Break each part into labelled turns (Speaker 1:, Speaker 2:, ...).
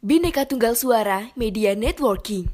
Speaker 1: Bineka Tunggal Suara Media Networking.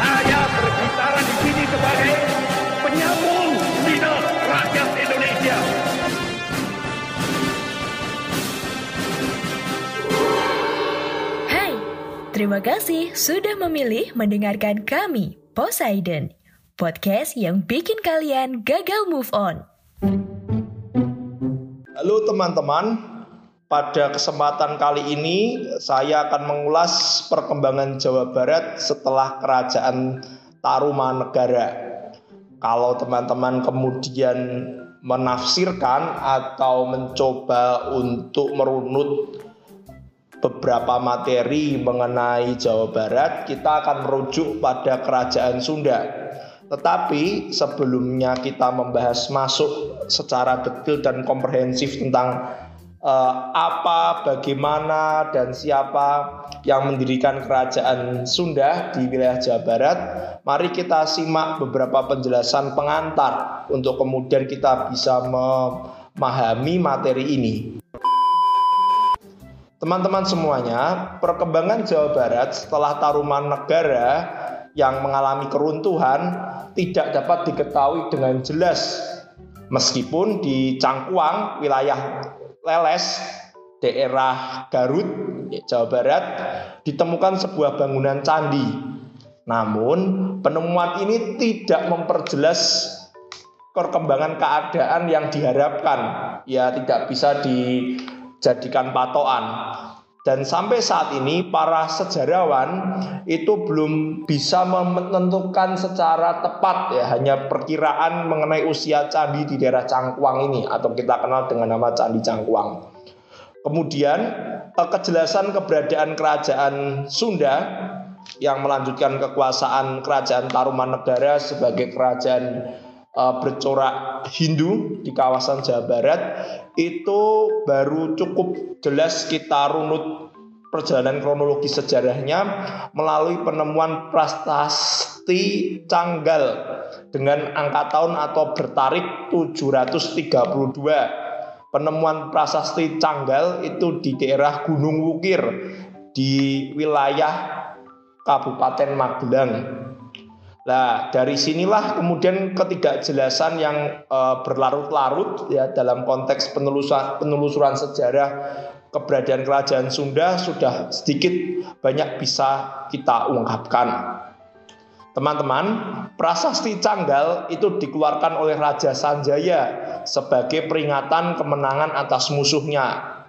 Speaker 2: Saya berbicara di sini sebagai penyambung lidah rakyat Indonesia.
Speaker 3: Hai, terima kasih sudah memilih mendengarkan kami, Poseidon, podcast yang bikin kalian gagal move on.
Speaker 4: Halo teman-teman, pada kesempatan kali ini saya akan mengulas perkembangan Jawa Barat setelah kerajaan Tarumanegara. Kalau teman-teman kemudian menafsirkan atau mencoba untuk merunut beberapa materi mengenai Jawa Barat, kita akan merujuk pada kerajaan Sunda. Tetapi sebelumnya kita membahas masuk secara detail dan komprehensif tentang eh, apa, bagaimana, dan siapa yang mendirikan kerajaan Sunda di wilayah Jawa Barat, mari kita simak beberapa penjelasan pengantar untuk kemudian kita bisa memahami materi ini. Teman-teman semuanya, perkembangan Jawa Barat setelah Taruman Negara yang mengalami keruntuhan tidak dapat diketahui dengan jelas. Meskipun di Cangkuang, wilayah Leles, daerah Garut, Jawa Barat, ditemukan sebuah bangunan candi. Namun, penemuan ini tidak memperjelas perkembangan keadaan yang diharapkan. Ya, tidak bisa dijadikan patokan. Dan sampai saat ini para sejarawan itu belum bisa menentukan secara tepat ya hanya perkiraan mengenai usia candi di daerah Cangkuang ini atau kita kenal dengan nama Candi Cangkuang. Kemudian eh, kejelasan keberadaan kerajaan Sunda yang melanjutkan kekuasaan kerajaan Tarumanegara sebagai kerajaan uh, bercorak Hindu di kawasan Jawa Barat itu baru cukup jelas kita runut perjalanan kronologis sejarahnya melalui penemuan prasasti Canggal dengan angka tahun atau bertarik 732. Penemuan prasasti Canggal itu di daerah Gunung Wukir di wilayah Kabupaten Magelang. Nah, dari sinilah kemudian ketidakjelasan yang e, berlarut-larut ya dalam konteks penelusuran, penelusuran sejarah keberadaan kerajaan Sunda sudah sedikit banyak bisa kita ungkapkan. Teman-teman, prasasti Canggal itu dikeluarkan oleh Raja Sanjaya sebagai peringatan kemenangan atas musuhnya.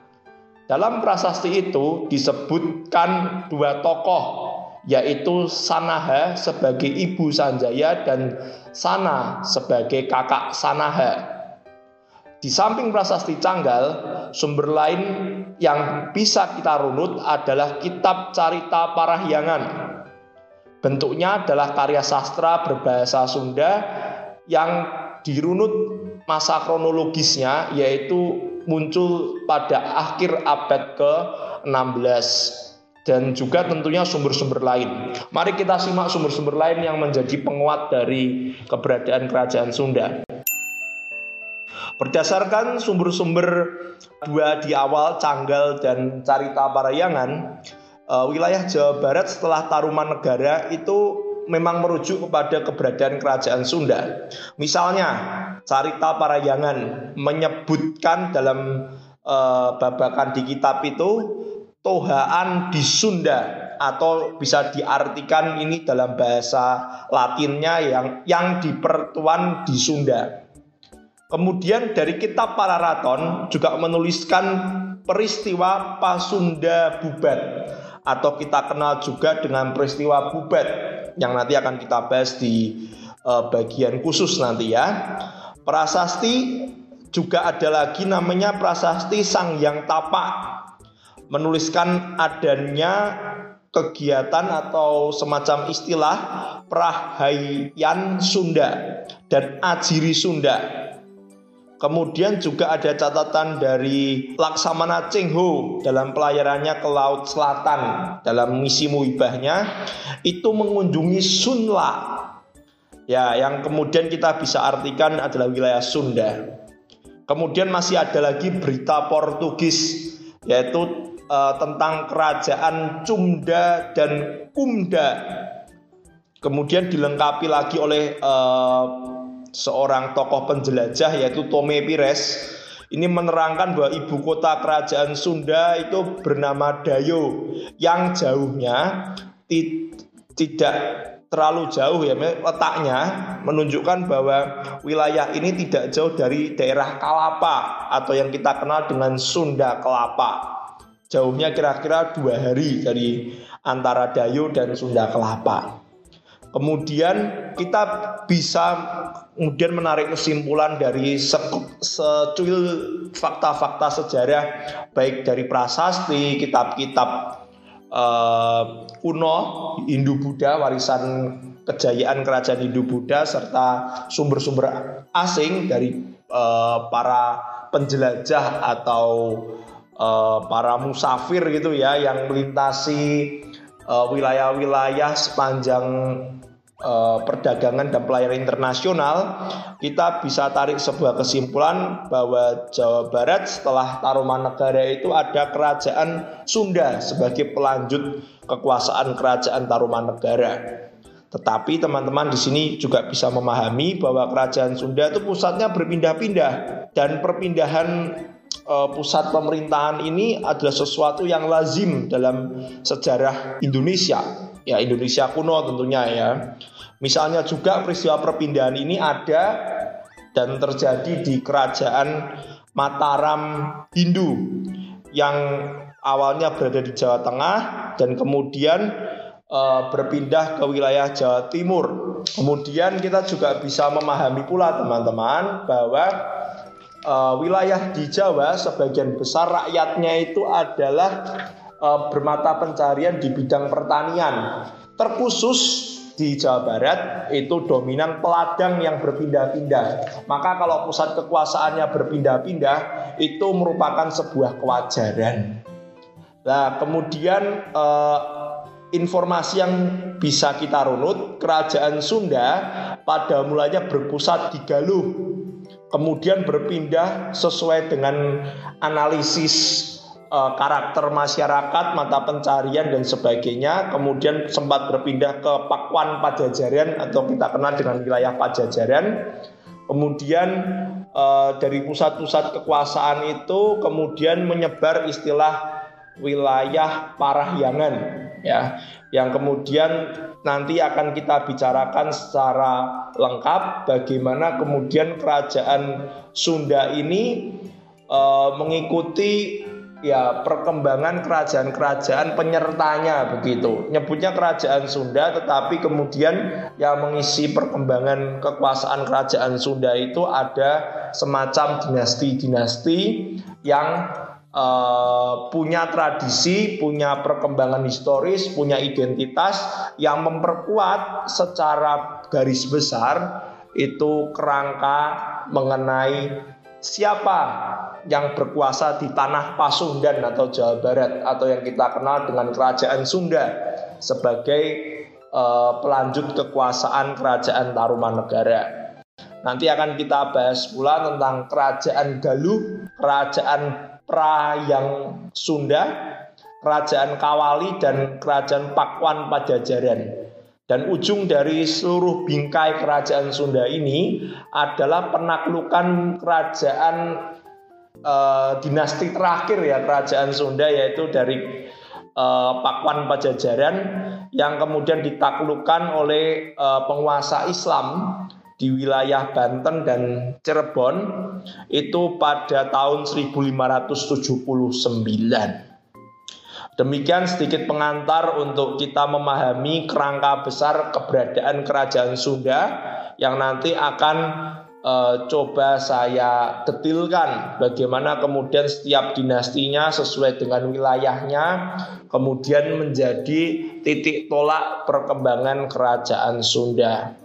Speaker 4: Dalam prasasti itu disebutkan dua tokoh yaitu Sanaha sebagai ibu Sanjaya dan Sana sebagai kakak Sanaha. Di samping prasasti Canggal, sumber lain yang bisa kita runut adalah kitab Carita Parahyangan. Bentuknya adalah karya sastra berbahasa Sunda yang dirunut masa kronologisnya yaitu muncul pada akhir abad ke-16 dan juga tentunya sumber-sumber lain. Mari kita simak sumber-sumber lain yang menjadi penguat dari keberadaan kerajaan Sunda. Berdasarkan sumber-sumber dua di awal, Canggal dan Carita Parayangan, eh, wilayah Jawa Barat setelah Taruman Negara itu memang merujuk kepada keberadaan kerajaan Sunda. Misalnya, Carita Parayangan menyebutkan dalam eh, babakan di kitab itu tohaan di Sunda atau bisa diartikan ini dalam bahasa Latinnya yang yang dipertuan di Sunda. Kemudian dari kitab Pararaton juga menuliskan peristiwa Pasunda Bubat atau kita kenal juga dengan peristiwa Bubat yang nanti akan kita bahas di uh, bagian khusus nanti ya. Prasasti juga ada lagi namanya Prasasti Sang Yang Tapak menuliskan adanya kegiatan atau semacam istilah Prahayan Sunda dan Ajiri Sunda. Kemudian juga ada catatan dari Laksamana Chengho dalam pelayarannya ke Laut Selatan dalam misi muhibahnya itu mengunjungi Sunla Ya, yang kemudian kita bisa artikan adalah wilayah Sunda. Kemudian masih ada lagi berita Portugis yaitu uh, tentang kerajaan Cumda dan Kumda. Kemudian dilengkapi lagi oleh uh, seorang tokoh penjelajah yaitu Tome Pires. Ini menerangkan bahwa ibu kota kerajaan Sunda itu bernama Dayo yang jauhnya tidak terlalu jauh ya letaknya menunjukkan bahwa wilayah ini tidak jauh dari daerah Kalapa atau yang kita kenal dengan Sunda Kelapa. Jauhnya kira-kira dua hari dari antara Dayo dan Sunda Kelapa. Kemudian kita bisa kemudian menarik kesimpulan dari secuil fakta-fakta sejarah baik dari prasasti, kitab-kitab uh, kuno Hindu Buddha warisan kejayaan kerajaan Hindu Buddha serta sumber-sumber asing dari uh, para penjelajah atau uh, para musafir gitu ya yang melintasi wilayah-wilayah uh, sepanjang uh, perdagangan dan pelayaran internasional, kita bisa tarik sebuah kesimpulan bahwa Jawa Barat setelah Tarumanegara itu ada kerajaan Sunda sebagai pelanjut kekuasaan kerajaan Tarumanegara. Tetapi teman-teman di sini juga bisa memahami bahwa kerajaan Sunda itu pusatnya berpindah-pindah dan perpindahan uh, pusat pemerintahan ini adalah sesuatu yang lazim dalam sejarah Indonesia. Ya Indonesia kuno tentunya ya. Misalnya juga peristiwa perpindahan ini ada dan terjadi di kerajaan Mataram Hindu yang awalnya berada di Jawa Tengah dan kemudian e, berpindah ke wilayah Jawa Timur. Kemudian kita juga bisa memahami pula teman-teman bahwa e, wilayah di Jawa sebagian besar rakyatnya itu adalah e, bermata pencarian di bidang pertanian. Terkhusus di Jawa Barat itu dominan peladang yang berpindah-pindah. Maka kalau pusat kekuasaannya berpindah-pindah itu merupakan sebuah kewajaran. Nah, kemudian eh, informasi yang bisa kita runut, kerajaan Sunda pada mulanya berpusat di Galuh. Kemudian berpindah sesuai dengan analisis uh, karakter masyarakat, mata pencarian dan sebagainya. Kemudian sempat berpindah ke Pakuan Pajajaran atau kita kenal dengan wilayah Pajajaran. Kemudian uh, dari pusat-pusat kekuasaan itu kemudian menyebar istilah wilayah Parahyangan ya yang kemudian nanti akan kita bicarakan secara lengkap bagaimana kemudian kerajaan Sunda ini uh, mengikuti ya perkembangan kerajaan-kerajaan penyertanya begitu. Nyebutnya kerajaan Sunda tetapi kemudian yang mengisi perkembangan kekuasaan kerajaan Sunda itu ada semacam dinasti-dinasti yang uh, punya tradisi, punya perkembangan historis, punya identitas yang memperkuat secara garis besar itu kerangka mengenai siapa yang berkuasa di tanah Pasundan atau Jawa Barat atau yang kita kenal dengan Kerajaan Sunda sebagai uh, pelanjut kekuasaan Kerajaan Tarumanegara. Nanti akan kita bahas pula tentang Kerajaan Galuh, Kerajaan Prayang Sunda, Kerajaan Kawali dan Kerajaan Pakuan Pajajaran. Dan ujung dari seluruh bingkai kerajaan Sunda ini adalah penaklukan kerajaan uh, dinasti terakhir ya kerajaan Sunda yaitu dari uh, Pakuan Pajajaran yang kemudian ditaklukkan oleh uh, penguasa Islam di wilayah Banten dan Cirebon itu pada tahun 1579. Demikian sedikit pengantar untuk kita memahami kerangka besar keberadaan kerajaan Sunda yang nanti akan e, coba saya detilkan bagaimana kemudian setiap dinastinya sesuai dengan wilayahnya kemudian menjadi titik tolak perkembangan kerajaan Sunda.